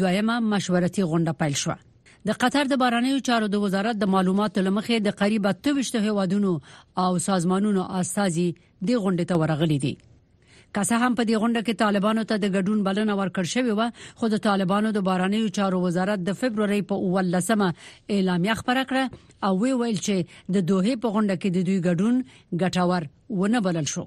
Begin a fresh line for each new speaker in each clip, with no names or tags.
دویمه مشورتي غونډه پیل شوه د قطر د بارنیو چارو د وزارت د معلوماتو لمخې د قریب 28 هیوادونو او سازمانونو استازي د غونډې ته ورغلي دي که څه هم په دې غونډه کې طالبانو ته د ګډون بلنه ورکړ شوې و خو د طالبانو د بارنیو چارو وزارت د فبرवरी په 18مه اعلامیه خبره کړه او وی ویل چې د دوه په غونډه کې د دوی ګډون ګټور ونه بلل شو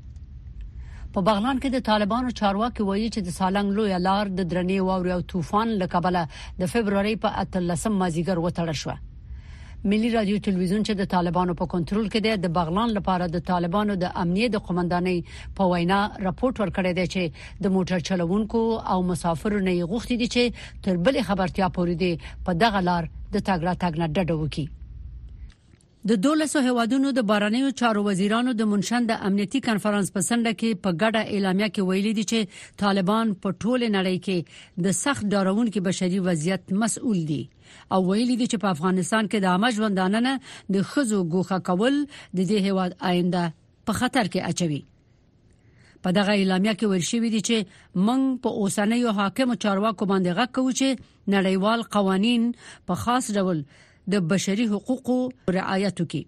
په بغلان کې د طالبانو چارواکي وایي چې د سالنګ لوی لار د درنې واورې او طوفان له کبله د فبرवरी په 13 مازیګر وتړل شو ملي رادیو ټلویزیون چې د طالبانو په کنټرول کې دی د بغلان لپاره د طالبانو د امنیه د قومندانۍ په وینا راپورټ ورکړی دی چې د موټر چلوونکو او مسافرو نه غوښتي دي چې تر بلې خبرتیا پورې دی په دغه لار د تاګرا تاګ نه ډډه وکړي د دولسو هېوادونو د بهرنیو چارو وزیرانو د منشن د امنیتي کنفرانس په څنډه کې په ګډه اعلامیه کې ویلي دي چې طالبان په ټوله نړۍ کې د سخت ډارونکو بشري وضعیت مسؤل دي او ویلي دي چې په افغانستان کې د عامه ژوندانه د خزو ګوښه کول د دې هیواد آینده په خطر کې اچوي په دغه اعلامیه کې ویل شوی دی چې موږ په اوسنیو حاکم چارواکو باندې غږ کوو چې نړیوال قوانين په خاص ډول د بشري حقوقو رعایت وکړي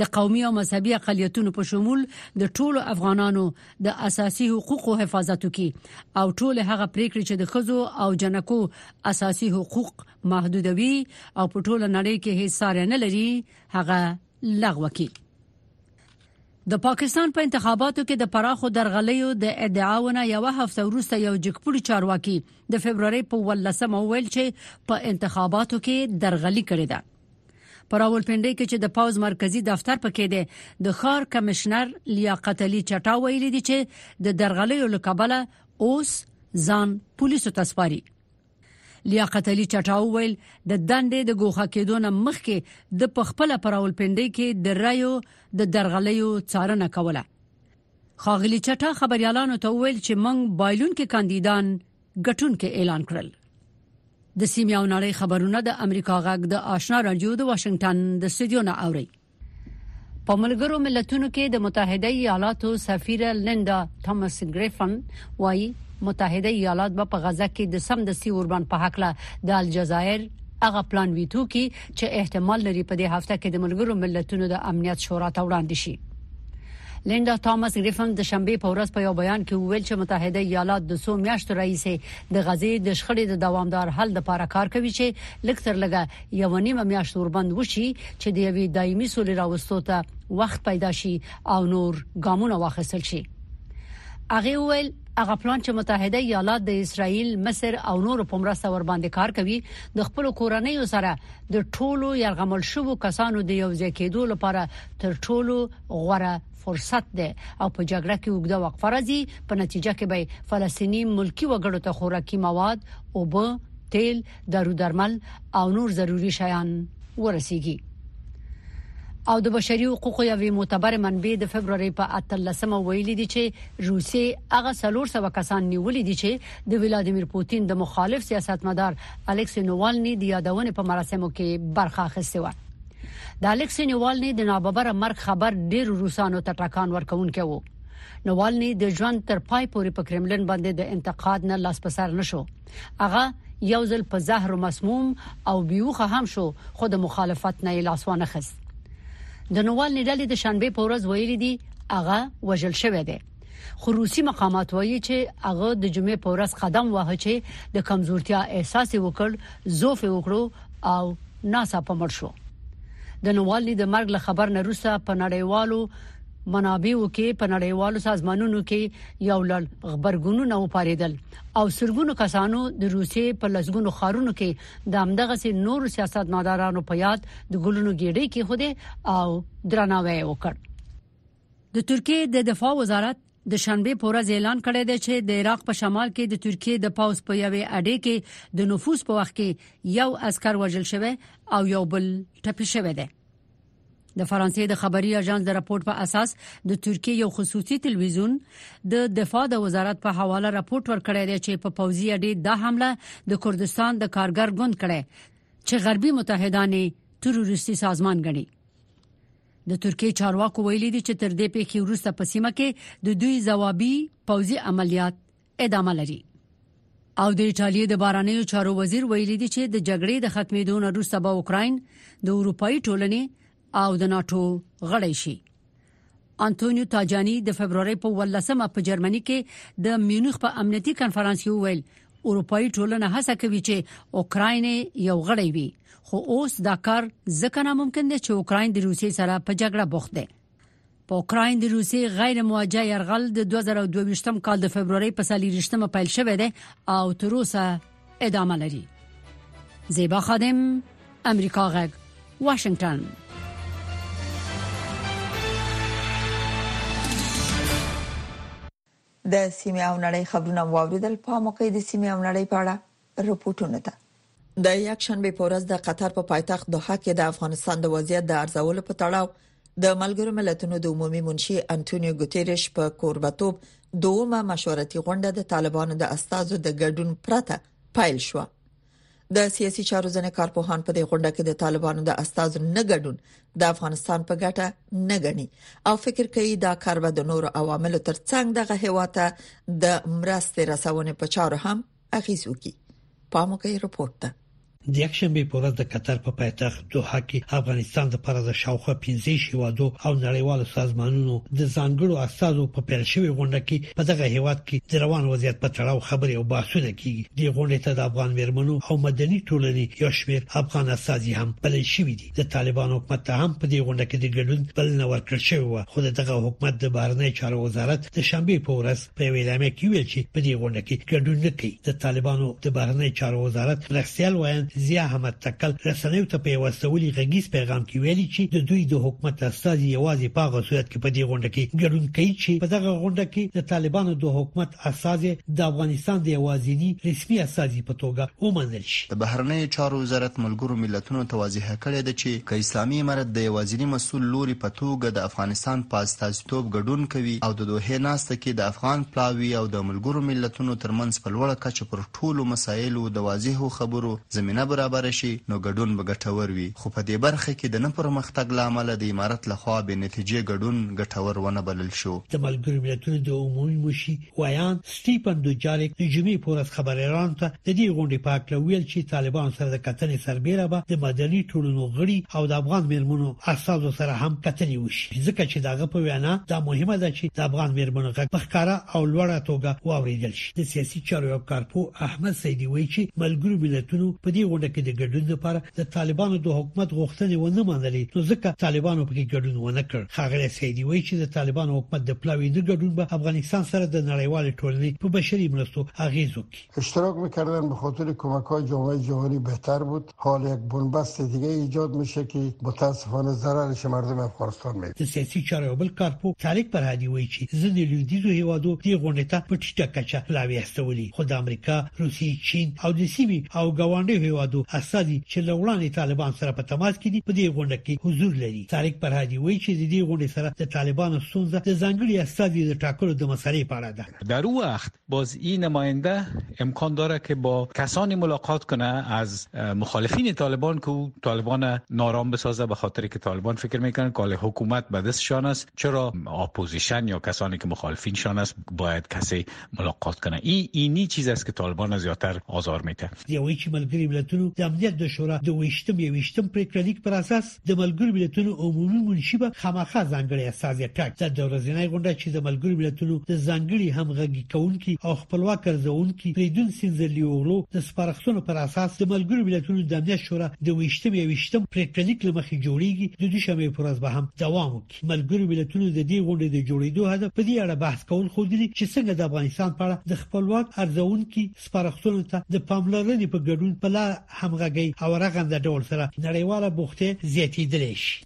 د قومي او مذهبي اقلیتونو په شمول د ټولو افغانانو د اساسي حقوقو حفاظت وکړي او ټول هغه پریکړې چې د خزو او جنکو اساسي حقوق محدودوي او په ټوله نړۍ کې هیڅ ساري نه لري هغه لغوه کړي د پاکستان په انتخاباتو کې د پراخو درغلیو د ادعاونه یو هفته وروسته یو جګپوړي چارواکي د فبرवरी په 18 مو ویل چې په انتخاباتو کې درغلي کړې ده په راولپنډۍ کې چې د پاوز مرکزی دفتر پکې دی د خار کمشنر لیاقت علي چټا ویلي دي چې د درغلیو لکبله اوس ځان پولیسو تسپاري لیاقت علي چټاو ویل د دندې د ګوښه کېدو نه مخکې د پخپل پرول پندې کې د رایو د درغلیو څارنه کوله خاغلی چټا خبريالانو ته ویل چې موږ بایلون کې کاندیدان ګټون کې اعلان کړل د سیمه او نړۍ خبرونه د امریکا غږ د آشنا رادیو د واشنگټن د سټډیو نه اوري په ملګرو ملتونو کې د متحده ایالاتو سفیره لیندا توماس ګریفن وایي متحده ایالات به په غزه کې د سمدستي اوربند په حق له د الجزایر هغه پلان ویټو کې چې احتمال لري په دې هفته کې د ملګرو ملتونو د امنیت شورا ته وړاندې شي لیندا توماس ګریفن د شنبه په ورځ په یو بیان کې وویل چې متحده ایالات د څو میاشتو راهیسې د غزې د شخړې د دوامدار حل لپاره کار کوي چې لکتر لګا یو نیمه میاشت اوربند وشي چې د یوې دایمي سولې راوستو ته وخت پیدا شي او نور ګامونه واخیستل شي هغه ویل هغه پلان چې متحده ایالات د اسرایل، مصر او نور په مرسته ور باندې کار کوي د خپل کورنۍ سره د ټولو یرغمل شوو کسانو د یو ځای کېدو لپاره تر ټولو غوره فرصت دی او په جګړه کې وګړه وقفه راځي په نتیجه کې به فلسطینی ملکی وګړو ته خوراکي مواد او به تیل دارو درمل او نور ضروري شیان ورسیږي. او د بشري حقوقو یوې معتبر منبع د فبروري په 18مه ویلي دي چې روسي هغه 300 کسان نیولي دي چې د ولادیمیر پوتین د مخالف سیاستمدار الکسي نووالني د یادونې په مراسمو کې برخه اخیستې و د الکسي نووالني د ناببره مرګ خبر ډیر روسانو ته ټکان ورکونکي وو نووالني د ژوند تر پای پورې په کرملین باندې د انتقاد نه لاس پسر نشو هغه یو ځل په زهر مسموم او بیوخه هم شو خو د مخالفت نه لاس وانه خست د نووالني ډلې د شنبه په ورځ ویل دي هغه وژل شوې ده خو روسي مقامات وایي چې هغه د جمعې په ورځ قدم واه چې د کمزورتیا احساس وکړ زوف وکړو او ناسا په مړ شو د نووالني د مرګ له خبر نه روسه په نړیوالو منابعو کې په نړیوالو سازمانونو کې یو لړ خبرګونونه وپاریدل او سلګونو کسانو د روسیې په لسګونو ښارونو کې د همدغه سي نورو سیاستمدارانو په یاد د ګلونو ګېډۍ کې خوده او درناوی وکړ د ترکیې د دفاع وزارت د شنبه په ورځ اعلان کړی دی چې د عراق په شمال کې د ترکیې د پاوس په یوې اډې کې د نفوس په وخت کې یو عسكر وژل شوی او یو بل ټپي شوی دی د فرانسې د خبري اژانس د راپورټ په اساس د ترکیه یو خصوصي تلویزیون د دفاع د وزارت په حواله راپورټ ورکړی دی چې په پوځي اډې د حمله د کوردستان د کارګر ګوند کړي چې غربي متحدان تروریستي سازمان ګڼي د ترکیه چارواکو ویلي دي چې تر دې پیښې وروسته په سیمه کې د دوی ځوابي پوځي عملیات ادامه لري او د ایتالیا د بارانیو چارو وزیر ویلي دی چې د جګړې د ختمېدو نه وروسته به اوکرين د اروپאי ټولنې او د ناتو غړی شي انټونیو تاجانی د فبرवरी په 18مه په جرمني کې د میونخ په امنیتي کانفرنس کې وویل اروپאי ټولنه هڅه کوي چې اوکرين یو غړی وي خو اوس دا کار ځکه ناممکن دی چې اوکرين د روسیې سره په جګړه بوخت دی په اوکراین د روسي غیر موجه يرغل د 2022م کال د فبرवरी په 23مه پیل شوه دی او تر اوسه ادامه لري زیبا خادم امریکا غږ واشنگټن
د سیمې او نړۍ خبرونه مو واوریدل په موقع د سیمې او نړۍ په اړه رپورټونه ته. د یکشنبې په ورځ د قطر په پایتخت دوحه کې د افغانستان د وضعیت د ارزولو په تړاو د ملګرو ملتونو د عمومي منشي انټونیو ګوتيريش په کوربتوب دومه مشورتي غونډه د طالبانو د استازو د ګډون پرته پیل شوه د سیاسي چارو ځنې کارپوهان په دې غونډه کې د طالبانو د استادو نه ګډون د افغانستان په ګټه نه غني او فکر کوي دا کار به د نورو عواملو ترڅنګ دغه هواته د مرستې رسونې په چارو هم اغیز وکړي پاموکي رپورت ده
د یکشنبه په ورځ د قطر په پایتخت دوحه کې افغانستان لپاره د شاوخوا 15 هیوادو او نړیوالو سازمانونو د ځانګړو استادو په پیل شوې غونډه کې په دغه هیواد کې د روان وضعیت په تړاو خبرې او بحثونه کیږي د غونډې ته د افغان مرمنو او مدني ټولنې یو شمېر افغان استادي هم بلل شوې دي د طالبان حکومت ته هم په دې غونډه کې د ګډون بلنه ورکړل شوې و خو دغه حکومت د بهرنی چارو وزارت د شنبه په ورځ په یو اعلامیه کې ویل چې په دې غونډه کې ګډون نه کوي د طالبانو د بهرنی چارو وزارت مرستيال وایند ضیا احمد تکل رسنیو ته په وسولي غږیز پیغام کې ویلي چې د دوی د حکومت استاد یوازې په هغه صورت کې په دې غونډه کې ګډون کوي چې په دغه غونډه کې د طالبانو د حکومت استاد د افغانستان د یوازینی رسمي استاد په توګه ومنل شي
د بهرنی چارو وزارت ملګرو ملتونو توضیح کړې ده چې اسلامي امارت د یوازینی مسول لوري په توګه د افغانستان په استاد توب ګډون کوي او د دوحې ناسته کې د افغان پلاوي او د ملګرو ملتونو ترمنځ په لوړه کچه پر ټولو مسایلو د واضحو خبرو زمینه برابره شي نو ګډون به ګټور وي خو په دې برخه کې د نه پرمختګ له امله د امارت لخوا بې نتیجې ګډون ګټور ونه بلل شو.
د ملګرو ملتونو د عمومي موشي ویاند سټیفن دوجاریک د جمعې په ورځ خبریالانو ته د دې غونډې په اړه ویل چې طالبانو سره د کتنې سربېره به د مدني ټولنو غړي او د افغان میرمنو استادو سره هم کتنې وشي ځکه چې داغه په وینا دا مهمه ده چې د افغان میرمنو غږ په ښکارا او لوړه توګه واوریدل شي د سیاسي چارو یو کارپو احمد سیدی وایي چې ملګرو ملتونو په دې غونډه کې د ګډون لپاره د طالبانو د حکومت غوښتنې ونه منلې نو ځکه طالبانو په کې ګډون ونه کړ خاغلی سیدی وایي چې د طالبانو حکومت د پلاوي نه ګډون به افغانستان سره د نړیوال ټولنې په بشري مرستو اغیز وکړي
اشتراک میکردن به خاطر کمک های جامعه جهانی بهتر بود حال یک بنبست دیگه ایجاد میشه که متاسفانه ضررش مردم افغانستان می
د سیاسي چارو یو بل کارپوه طارق فرهادي وایي چې ځینې لویدیځو هیوادو دې غونډې ته په ټیټه کچه پلاوي استولي خو د امریکا، روسیې، چین او د سیمې او ګاونډیو هیوادو استازي چې له وړاندې طالبان سره په تماس کې دي په دې غونډه کې حضور لري. طارق فرهادي وایي چې د دې غونډې سره د طالبانو ستونزه د ځانګړي استازي د ټاکلو د مسلې په اړه ده.
دروخت باز این نماینده امکان داره که با کسانی ملاقات کنه از مخالفین طالبان که طالبان نارام بسازه به خاطر که طالبان فکر میکنن کاله حکومت به دستشان است چرا اپوزیشن یا کسانی که مخالفین شان است باید کسی ملاقات کنه این اینی چیز است که طالبان زیاتر آزار میده
دی وایي چې ملګري ملتونو د امنیت د شورا د ویشتم یویشتم پریکړه لیک پر اساس د ملګرو ملتونو عمومي منشي به خامخا ځانګړی استازی ټاکي د ورځنۍ غونډه چې د ملګرو ملتونو د ځانګړي همغږي کونکي او خپلواک ارزونکي فریدون سینزلیوغلو د سپارښتنو پر اساس د ملګرو ملتونو د امنیت شورا د ویشتم یویشتم پریکړه لیک لمخې جوړیږي د دوشنبه پر ورځ به هم دوام وکړي ملګرو ملتونو د دې غونډې د جوړېدو هدف په دې اړه بحث کول خو دي چې څنګه د افغانستان په اړه د خپلواک ارزونکي سپارښتنو ته د پاملرنې په ګډون په لا همغږي او رغنده ډول سره نړیواله بوختي زیاتېدلی شي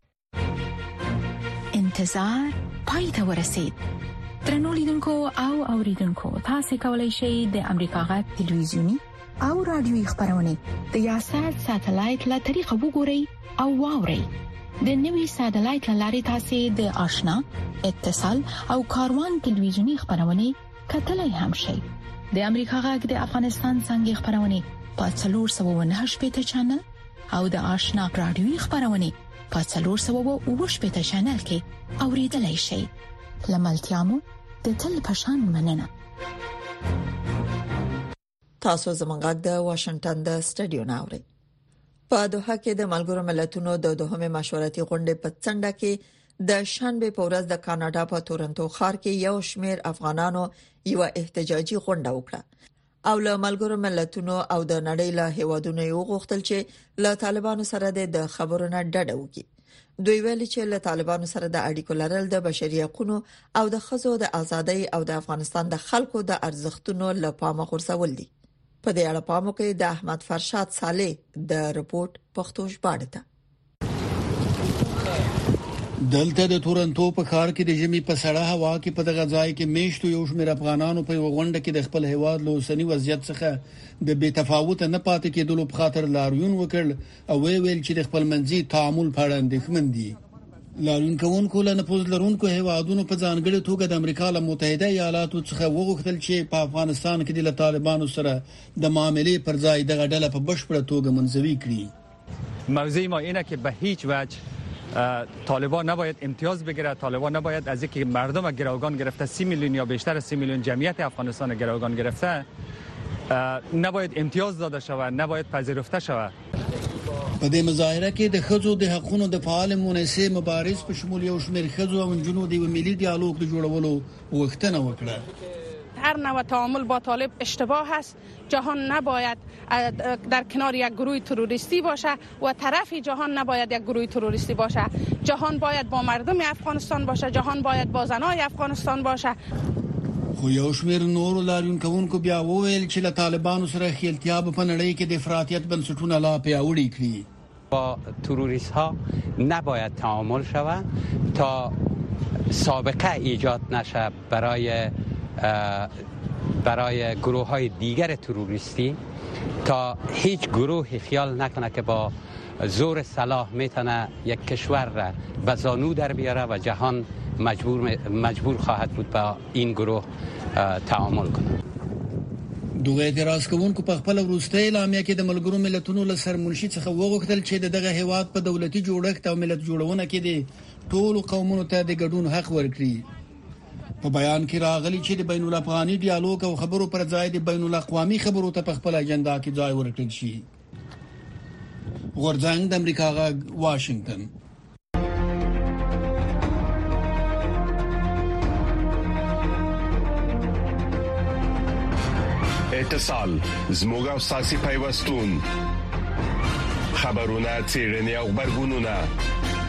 انتظار پای ته ورسید ترنو لیدونکو او اوریدونکو تاسو کولی شئ د امریکا غا ټلویزیونی او رادیوي خبرونه د یاسات ساتلایت له طریقو وګورئ او واورئ د نوي ساتلایت لارې تاسو د آشنا اتصال او کاروان ټلویزیونی خبرونه کتلای هم شئ د امریکا غږ د افغانستان څنګه خبرونه په 308 پټ چنل او د آشنا رادیوي خبرونه په 308 پټ چنل کې اوریدلای شئ لملتيامو د تل پشان مننه
تاسو زموږ غږ د واشنگټن د سټډیو نه اورئ په دوحه کې د ملګرو ملتونو د دوهمې مشورتي غونډې په څنډه کې د شنبه په ورځ د کاناډا په تورنټو ښار کې یو شمیر افغانانو یو احتجاجي غونډه وکړه او له ملګرو ملتونو او د نړۍ له هیوادونو یو غوښتل چې له طالبانو سره د خبرو نه ډډه وکړي دوی ویلي چې له طالبانو سره د اړیکو لرل د بشري حقوقو او د خزو د ازادۍ او د افغانستان د خلکو د ارزښتونو له پامه غورځول دي په دې اړه پام وکړئ د احمد فرشاد صالح د رپورت پښتو ژباړه ده
دلته د تورنتو په ښار کې د ژمي په سړه هوا کې په دغه ځای کې میشتو یو شمېر افغانانو په وغونډه کې د خپل هیواد له اوسنی وضعیت څخه د بې تفاوت نه پاتې کېدلو په خاطر لاریون وکړ او ویې ویل چې د خپلمنځي تعامل په اړه اندېښمن دي. لاریون کوونکو له نفوذ لرونکو هیوادونو په ځانګړي توګه د امریکا له متحده ایالاتو څخه وغوښتل چې په افغانستان کې د طالبانو سره د معاملې پر ځای دغه ډله په بشپړه توګه منزوي کړي
موضوع ما اینه که به هیچ وجه طالبان نباید امتیاز بگیره طالبان نباید از اینکه مردم گروگان گرفته سی میلیون یا بیشتر سی میلیون جمعیت افغانستان گروگان گرفته نباید امتیاز داده شود نباید پذیرفته شود
په دې مظاهره کې د خځو د حقوقو د فعال مونسه مبارز په شمول یو شمېر خځو او جنو د ملي ډیالوګ د جوړولو غوښتنه وکړه
هر نوع تعامل با طالب اشتباه است جهان نباید در کنار یک گروه تروریستی باشه و طرف جهان نباید یک گروه تروریستی باشه جهان باید با مردم افغانستان باشه جهان باید با زنای افغانستان باشه.
خو یو شمېر نورو لاریون کوونکو بیا وویل چې له طالبانو سره ښکېلتیا به په نړۍ کې د افراطیت بنسټونه لا پیاوړي کړي
با تروریست ها نباید تعامل شود تا سابقه ایجاد نشه برای برای گروه های دیگر تروریستی تا هیچ گروهی خیال نکنه که با زور صلاح میتونه یک کشور را به زانو در بیاره و جهان مجبور, مجبور خواهد بود با این گروه تعامل کنه
دغه اعتراض کوونکو په خپل وروستي اعلامیه کې د ملګرو ملتونو له سرمنشي څخه وغوښتل چې د دغه هیواد په دولتي جوړښت او ملت جوړونه کې د ټولو قومونو ته د ګډون حق ورکړي. په بیان کې راغلي چې د بین الافغاني ډیالوګ او خبرو پر ځای د بین الاقوامي خبرو ته په خپله اجندا کې ځای ورکړل شي. غورځنګ د امریکا غږ واشنگتن
اتصال زموږ او ساسي پیوستون خبرونه چیرنی او خبرګونونه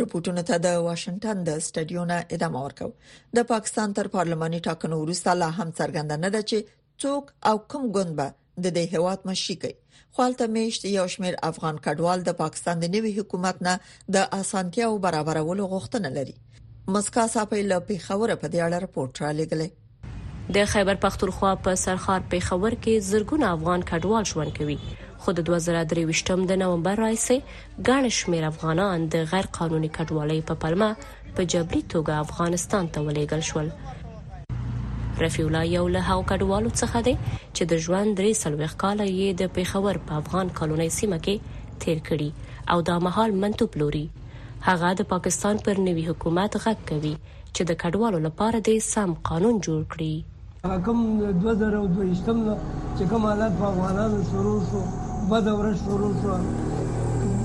رپورټونه ته د واشنگټن د سټډیونه ادامه ورکو د پاکستان تر پارلماني ټاکنو وروسته لا هم څرګنده نه ده چې څوک او کوم ګوند به د دې هواد مشري کوي خپلته میشت یو شمیر افغان کډوال د پاکستان د نوي حکومت نه د اسانتیا او برابرولو غوښتنه لري مسکا صاحب له پیښور په دې اړه رپورټ را لګلې
د خیبر پښتونخوا په سرښار پېښور کې زرګونه افغان کډوال ژوند کوي، خو د دوه زره درې ویشتم د نومبر راهیسې ګڼ شمېر افغانان د غیر قانوني کډوالۍ په پلمه په جبري توګه افغانستان ته ولېږل شول. رفیع الله یو له هغو کډوالو څخه دی چې د ژوند درې څلوېښت کاله یې د پېښور په افغان کالونۍ سیمه کې تېر کړي او دا مهال منتو پلوري. هغه د پاکستان پر نوي حکومت غږ کوي. چې د کډوالو لپاره دې سم قانون جوړ کړي.
کوم دوه زره او دوهویشتم نه چې کوم حالات په افغانانو شروع شو بده ورځ شروع شوه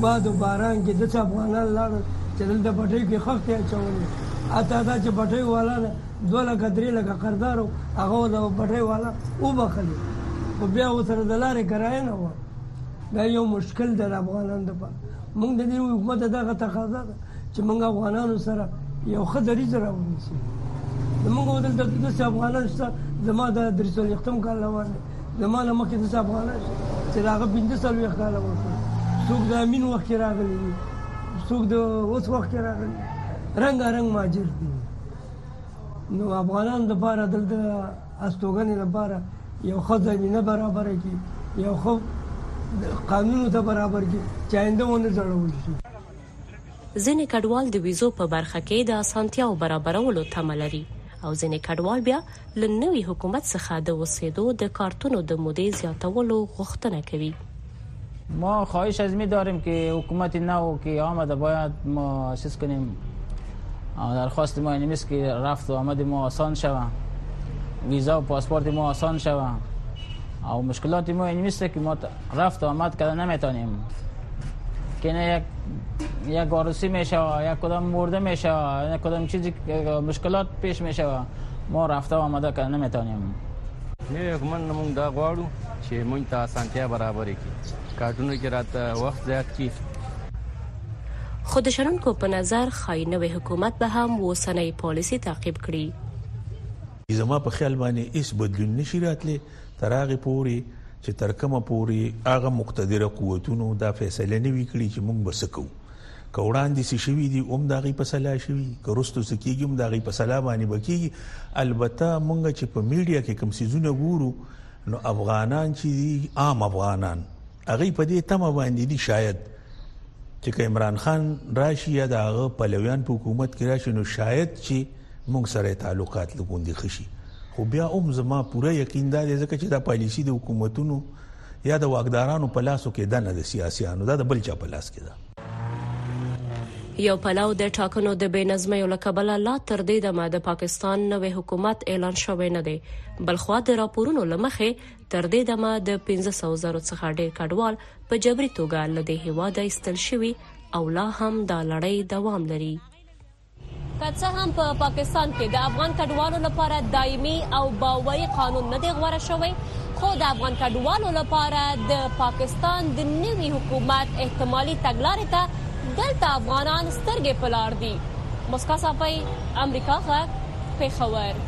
باد او باران کې داسې افغانان لاړل چې دلته پټیو کې خښتې اچولې حتی دا چې پټیو والا نه دوه لکه درې لکه قرضدار و هغه د پټیو والا وبخښلې خو بیا ورسره د لارې کرایه نه غواړي دا یو مشکل دی د افغانانو دپاره موږ د دې حکومت دغه تقاضا ده چې موږ افغانانو سره یو ښه دریځ راوړو چې موږ دلته د څه افغانان شته زما د درې سوه یختم کال روان دی زما نه مخکې د څه افغانان شته چې د هغه پنځه څلوېښت کاله وکړي څوک د امین وخت کې راغلي دي څوک د اوس وخت کې راغلي رنګارنګ مهاجر دي نو افغانان لپاره دلته استوګنې لپاره یو ښه زمینه برابره کړي یو ښه قانونو ته برابر کړي چې آینده ونه ځړول شي
ځینې کډوال د ویزو په برخه کې د اسانتیاو برابرولو تمه لري او ځینې کډوال بیا له نوي حکومت څخه د اوسېدو د کارتونو د مودې زیاتولو غوښتنه کوي.
ما خواهش از می داریم که حکومت نو که آمده باید ما چیز کنیم او درخواست ما اینمیست که رفت و آمد ما آسان شوه ویزا و پاسپورت ما آسان شوه او مشکلات ما اینمیست که ما رفت آمد که نمیتونیم که نه یک یک گارسی میشه یک کدام مرده میشه یک کدام چیزی مشکلات پیش میشه ما رفته آمده که نمیتونیم
نه من موږ دا غواړو چې موږ ته اسانتیا برابرې کړي کارټونو کې راته وخت زیات کړي
خو د شرنکو په نظر خای نوې حکومت به هم وسنۍ پالیسی تعقیب کړي
زما په خیال باندې هیڅ بدلون نشي راتلی تر هغه پورې چې تر کومه پورې هغه مقتدره قوتونو دا فیصله نه وي کړې چې موږ به څه کوو که وړاندې څه شوي دي هم د هغې په سلا شوي دي که وروسته څه کېږي هم د هغې په سلا باندې به کېږي البته موږ چې په میډیا کې کوم څیزونه ګورو نو افغانان چې دي عام افغانان هغوی په دې تمه باندې دي شاید چې که عمران خان راشي یا د هغه پلویان په حکومت کې راشي نو شاید چې موږ سره یې تعلقات له غوندې ښه شي خو بیا هم زما پوره یقین دا دی ځکه چې دا پالیسي د حکومتونو یا د واکدارانو په لاسو کې ده نه د سیاسيانو دا د بل چا په لاس کې ده
یو پلاو د ټاکنو د بېنظمۍ له کبله لا تر دې دمه د پاکستان نوې حکومت اعلان شوی نه دی بلخوا د راپورونو لمخې تر دې دمه د 1500 زرو څخه ډېر کډوال په جبري توګه له دې هواده ایستل شوی او لا هم دا لړۍ دوام لري که څه هم په پاکستان کې د افغان کډوالو لپاره دایمي او باوري قانون نه دی غوړه شوی خو د افغان کډوالو لپاره د پاکستان د نوي حکومت احتمالي تګلارې ته دلته افغانان سترګې پلار دي مسکا صافي امریکا غږ
پېښور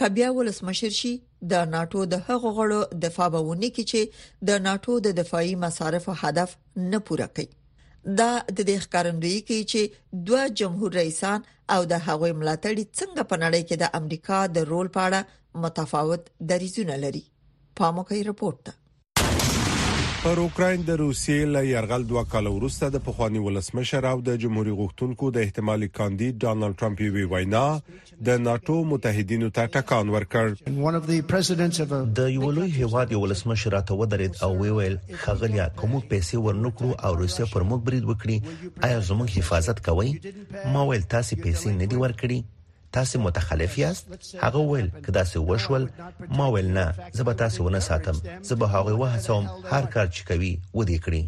که بیا ولسمشر شي د ناتو د هغو غړو دفاع به ونی کی چې د ناتو د دفاعي مصارف هدف نه پوره کوي دا د دې ښکارندوی کوي چې دوه جمهور رئیسان او د هغوی ملاتړي څنګه په نړۍ کې د امریکا د رول په اړه متفاوت دریزونه لري پاموکي رپورت ده
پر اوکراین د روسیې له یرغل دوه کاله وروسته د پخوانی ولسمشر او د جمهوریت غوښتونکو د احتمالي کاندید ډونالد ټرمپ یوې وینا د ناتو متحدینو ته ټکان ورکړ
د یو لوی هیواد یو ولسمشر راته ودرید او وی ویل خغلیا کوم پیسې ورنکړو او روسیه پر موږ برید وکړي آیا زموږ حفاظت کوي ما ویل تاسو پیسې نه دی ورکړي تاسو متخلف یاست هغه ویل که داسې وشول ما ویل نه زه به تاسو ونه ساتم زه به هغه وهڅوم هر کار چې کوي و دې کړی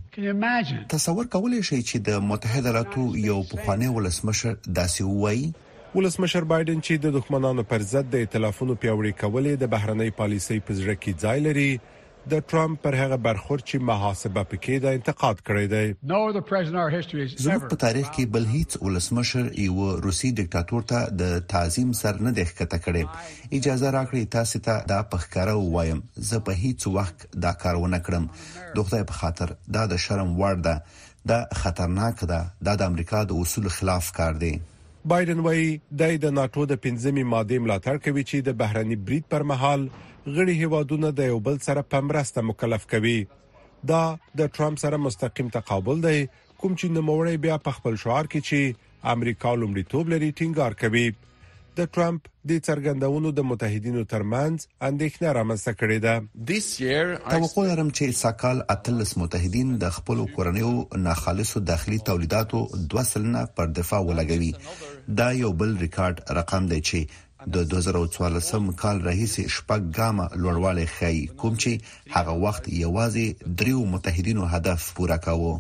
تصور کولای شئ چې د متحده ایالاتو یو پخوانی ولسمشر داسې وایي
ولسمشر بایدن چې د دښمنانو پر ضد د ائتلافونو پیاوړي کول د بهرنۍ پالیسۍ په زړه کې ځای لري د ټرمپ پر هغه برخورد چې محاسبه پکې ده انتقاد کړی دی.
زموږ په تاریخ کې بل هیڅ ولسمشر یوه روسي دیکتاتور ته د تعظیم سر نه دی ښکته کړی. اجازه راکړئ تاسې ته دا په ښکاره ووایم، زه په هیڅ وخت دا کار ونه کړم. د خدای په خاطر دا د شرم وړ ده. دا خطرناک ده. دا د امریکا د اصولو خلاف کار دی.
بایډن وايي، دی د ناټو د پنځمې مادې ملاتړ کوي چې د بهرني برید پر مهال غړي هېوادونه د یو بل سره په مرسته مکلف کوي. دا د ټرمپ سره مستقیم تقابل دی، کوم چې نوموړی بیا په خپل شعار کې چې امریکا لومړیتوب لري ټینګار کوي. د ټرمپ دې څرګندونو د متحدینو ترمنځ اندېښنه رامنځته کړې
ده. توقع لرم چې سږکال اتلس متحدین د خپلو کورنیو ناخالصو داخلي تولیداتو دوه سلنه پر دفاع ولګوي. دا یو بل ریکارډ رقم دی چې د دوه زره او څوارلس کال راهیسې شپږ ګامه لوړوالی ښيي، کوم چې هغه وخت یوازې دریو متحدینو هدف پوره کاوه.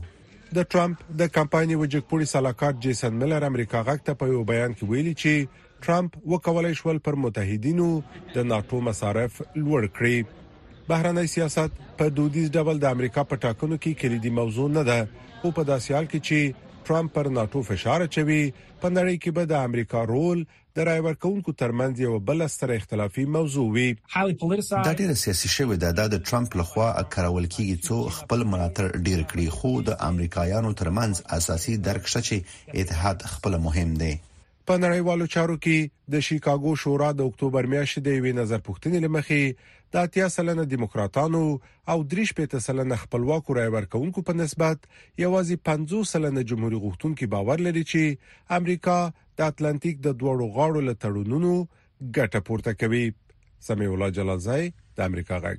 د ټرمپ د کمپاین یوه جګپوړي سلاکار جیسن میلر امریکا غږ ته په یوه بیان کې ویلي چې ټرمپ وکولای شول پر متحدینو د ناتو مصارف لوړ کړي بهرنی سیاست په دودیز ډول د امریکا په ټاکنو کې کلیدي موضوع نه ده او په داسې حال کې چې ټرمپ پر ناتو فشار اچوي په نړۍ کې به د امریکا رول د رای ورکونکو ترمنځ یو بل ستر اختلافي موضوع وي
دا ډیره سیاسي شوې ده دا د ټرمپ لخوا کارول کیږي څو خپل ملاتړ ډیر کړي خو د امریکایانو ترمنځ اساسي درک شته چې اتحاد خپل مهم دی
په نړیوالو چارو کې د شیکاګو شورا د اکتوبر میاشتې د یوې نظر پوښتنې لمخې د اتیا سلنه دیموکراتانو او درې شپېته سلنه خپلواکو رای ورکونکو په نسبت یوازې 50 سلنه جمهوریت غوښتونکي باور لري چې امریکا د اتلانتیک د دوړو غاړو له تړونونو ګټه پورته کوي سمي الله جلالزای د امریکا غږ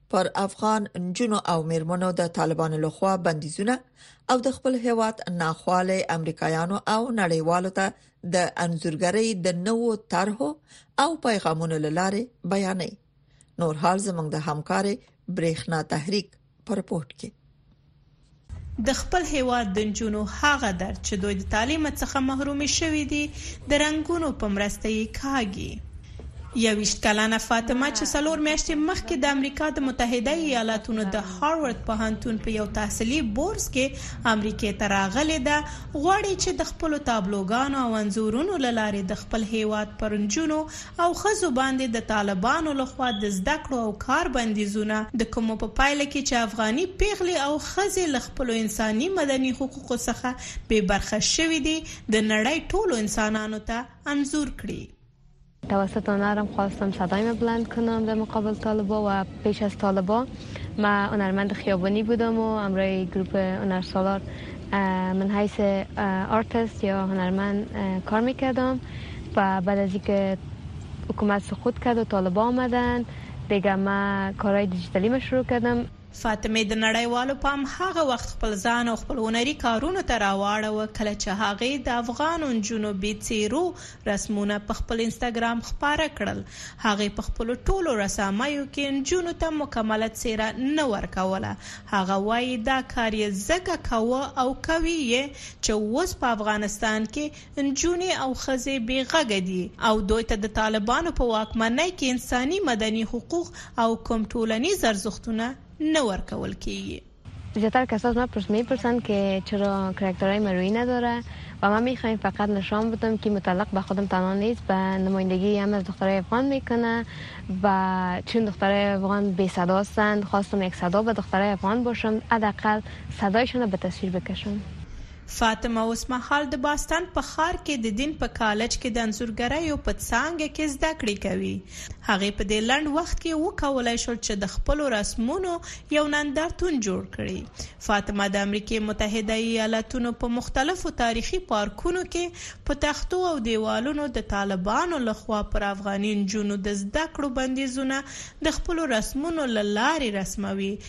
پر
افغان جنو او میرمنو د طالبانو لخوا بندیزونه او د خپل هیواد ناخواله امریکایانو او نړیوالو ته د انزورګری د نوو طرحو او پیغامونو لاره بیانې نور حال زموږ د همکارې برېښنا تحریک پر پورت کې
د خپل هېواد د نجونو هغه درد چې دوی د تعليمه څخه محرومې شوې دي د رنګونو په مرسته يې کاږي. یوویشت کلنه فاطمه چې څلور میاشتې مخکې د امریکا د متحده ایالاتونو د هارورد پوهنتون په یو تحصیلي بورس کې امریکې ته راغلې ده غواړي چې د خپلو تابلوګانو او انځورونو له لارې د خپل هېواد پر نجونو او ښځو باندې د طالبانو له خوا د زده کړو او کار بندیزونه د کومو په پایله کې چې افغاني پېغلې او ښځې له خپلو انساني مدني حقوقو څخه بې برخه شوې دي د نړۍ ټولو انسانانو ته انځور کړي.
توسط هنرم خواستم صدای ما بلند کنم در مقابل طالبا و پیش از طالبا ما هنرمند خیابانی بودم و همراه گروپ هنر سالار من حیث آرتست یا هنرمند کار میکردم و بعد از اینکه حکومت سقوط کرد و طالبان آمدند دیگه ما کارهای دیجیتالی ما شروع کردم.
فاطمې د نړیوالو پام هغه وخت خپل ځان او خپل هنري کارونو ته راواړوه کله چې هغې د افغانو نجونو بې څېرو رسمونه په خپل انسټاګرام خپاره کړل. هغې په خپلو ټولو رساميو کې نجونو ته مکمله څېره نه ورکوله. هغه وايي دا کار یې ځکه کاوه او کوي یې چې اوس په افغانستان کې نجونې او ښځې بې غږه دي او دوی ته د طالبانو په واکمنۍ کې انساني مدني حقوق او کوم ټولنیز ارزښتونه نه ورکول کېږي.
زیاتر کسا از من پرس می پرسند که چرا کرکترای مروی نداره و من می خوایم فقط نشان بدم که متعلق به خودم تنها نیست به نمایندگی هم از دخترای افغان می کنه و چون دخترای افغان بی صدا هستند خواستم یک صدا به دخترای افغان باشم حداقل صدایشان را به تصویر بکشم.
فاطمه اوسمهال د باستان په ښار کې د دین په کالج کې د انځورګریو په څانګه کې زده کړې کوي. هغې په دې لنډ وخت کې وکولای شول چې د خپلو رسمونو یو نندارتون جوړ کړي. فاطمه د امریکې متحده ایالتونو په مختلفو تاریخي پارکونو کې په تختو او دیوالونو د طالبانو له خوا پر افغاني نجونو د زده کړو بندیزونه د خپلو رسمونو له لارې رسموي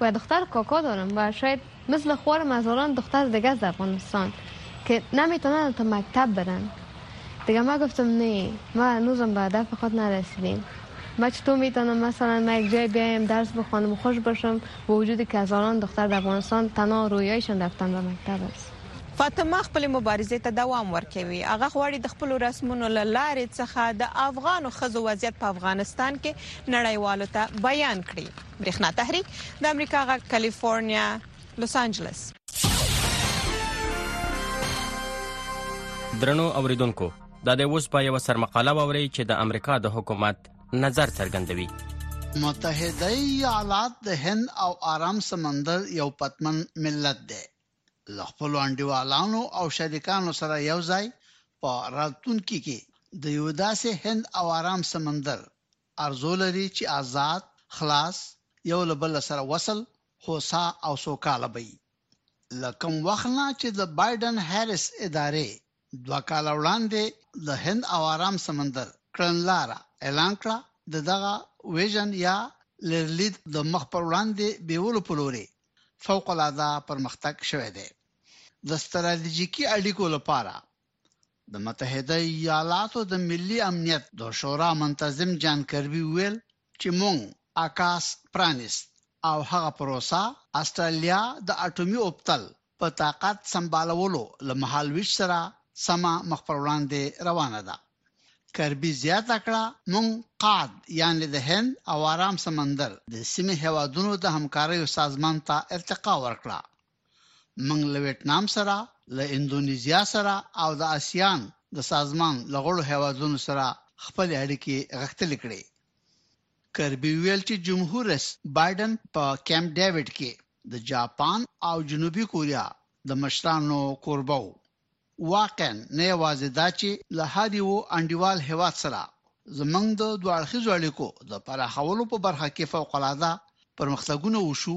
و دختر کاکا دارم و شاید مثل خوارم هزاران دختر دیگه از افغانستان که نمیتونن تا مکتب برن دیگه ما گفتم نه ما هنوزم به هدف خود نرسیدیم ما چطور میتونم مثلا ما یک جای بیایم درس بخوانم خوش باشم با وجودی که هزاران دختر در افغانستان تنها رویایشان رفتن به مکتب است
فاطمه خپلې مبارزې ته دوام ورکوي. هغه غواړي د خپلو رسمونو له لارې څخه د افغانو ښځو وضعیت په افغانستان کې نړیوالو ته بیان کړي. برېښنا تحریک د امریکا غږ کالیفورنیا لوس انجلس
درنو اوریدونکو دا د اوس په یو سرمقاله ووري چې د امریکا د حکومت نظر څرګندوي
متحده ایالات د هند او آرام سمندر یو پتمن ملت دی له خپل انډیوالانو او شریکانو سره یو ځای په راتلونکي کې د یو داسې هند او آرام سمندر ارزو لري چې ازاد، خلاص، یو له بله سره وصل، هوسا او سوکاله به وي. له کوم وخت نه چې د بایډن هریس ادارې دوه کاله وړاندې د هند او ارام سمندر کړنلاره اعلان کړه، د دغه ویژن یا لرلید د مخ پر وړاندې بیولو په لورې فوق العاده پرمختګ شوی دی. د ستراتیژیکي اړیکو لپاره د متحده ایالاتو د ملي امنیت د شورا منتظم جان کربي ویل چې مونږ اکاس پرانیست او هغه پروسه استرالیا د اټومي اوبتل په طاقت سمبالولو له مهالویش سره سمه مخ پر وړاندې روانه ده کربي زیاته کړه مونږ قاد یعنی د هند او آرام سمندر د سیمې هوادونو د همکاریو سازمان ته ارتقا ورکړه موږ له ویتنام سره، له اندونیزیا سره او د اسیان د سازمان له غړو هېوادونو سره خپلې اړیکې غښتلې کړې. کربي وویل چې جمهور رئیس بایډن په کیمپ ډیویډ کې د جاپان او جنوبي کوریا د مشرانو کوربه و. واقعاً نه یوازې دا چې له هر یوه انډیوال هېواد سره زموږ د دوه اړخیزو اړیکو د پراخولو په برخه کې فوق العاده پرمختګونه وشو،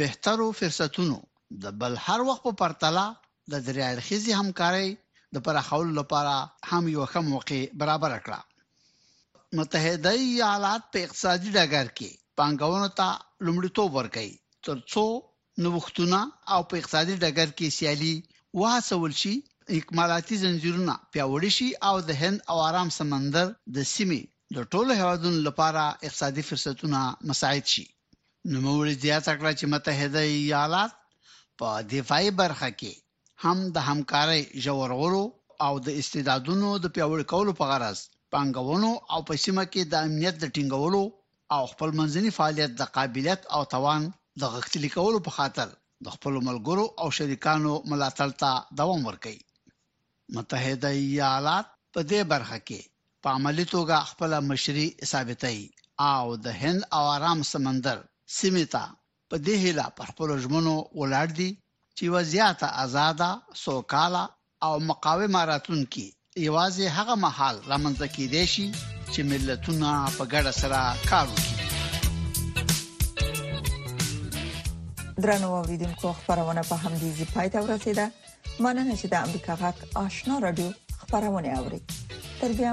بهترو فرصتونو د بل هر وخت په پرتله د درې اړخیزې همکارۍ د پراخولو لپاره هم یوه ښه موقع برابره کړه. متحده ایالات په اقتصادي ډګر کې پانګونو ته لومړیتوب ورکوي، ترڅو نوښتونه او په اقتصادي ډګر کې سیالي وهڅول شي، اکمالاتي زنځیرونه پیاوړي شي او د هند او آرام سمندر د سیمې د ټولو هېوادونو لپاره اقتصادي فرصتونه مساعد شي. نوموړي زیاته کړه چې متحده ایالات په دفاعي برخه کې هم د همکارۍ ژورولو او د استعدادونو د پیاوړي کولو په غرض پانګونو او په سیمه کې د امنیت د ټینګولو او خپل منځني فعالیت د قابلیت او توان د غښتلي کولو په خاطر د خپلو ملګرو او شریکانو ملاتړ ته دوام ورکوي. متحده ایالات په دې برخه کې په عملي توګه خپله مشري ثابتوي او د هند او ارام سمندر سیمې ته په دې هیله پر خپلو ژمنو ولاړ دي چې یوه زیاته ازاده، سوکاله او مقاومه راتلونکې یوازې هغه مهال رامنځته کېدای شي چې ملتونه په ګډه سره کار وکړي.
درنو اوریدونکو خبرونه په همدې ځای پای ته ورسیده مننه چې د امریکا غږ آشنا رادیو خبرونه اوري تر بیا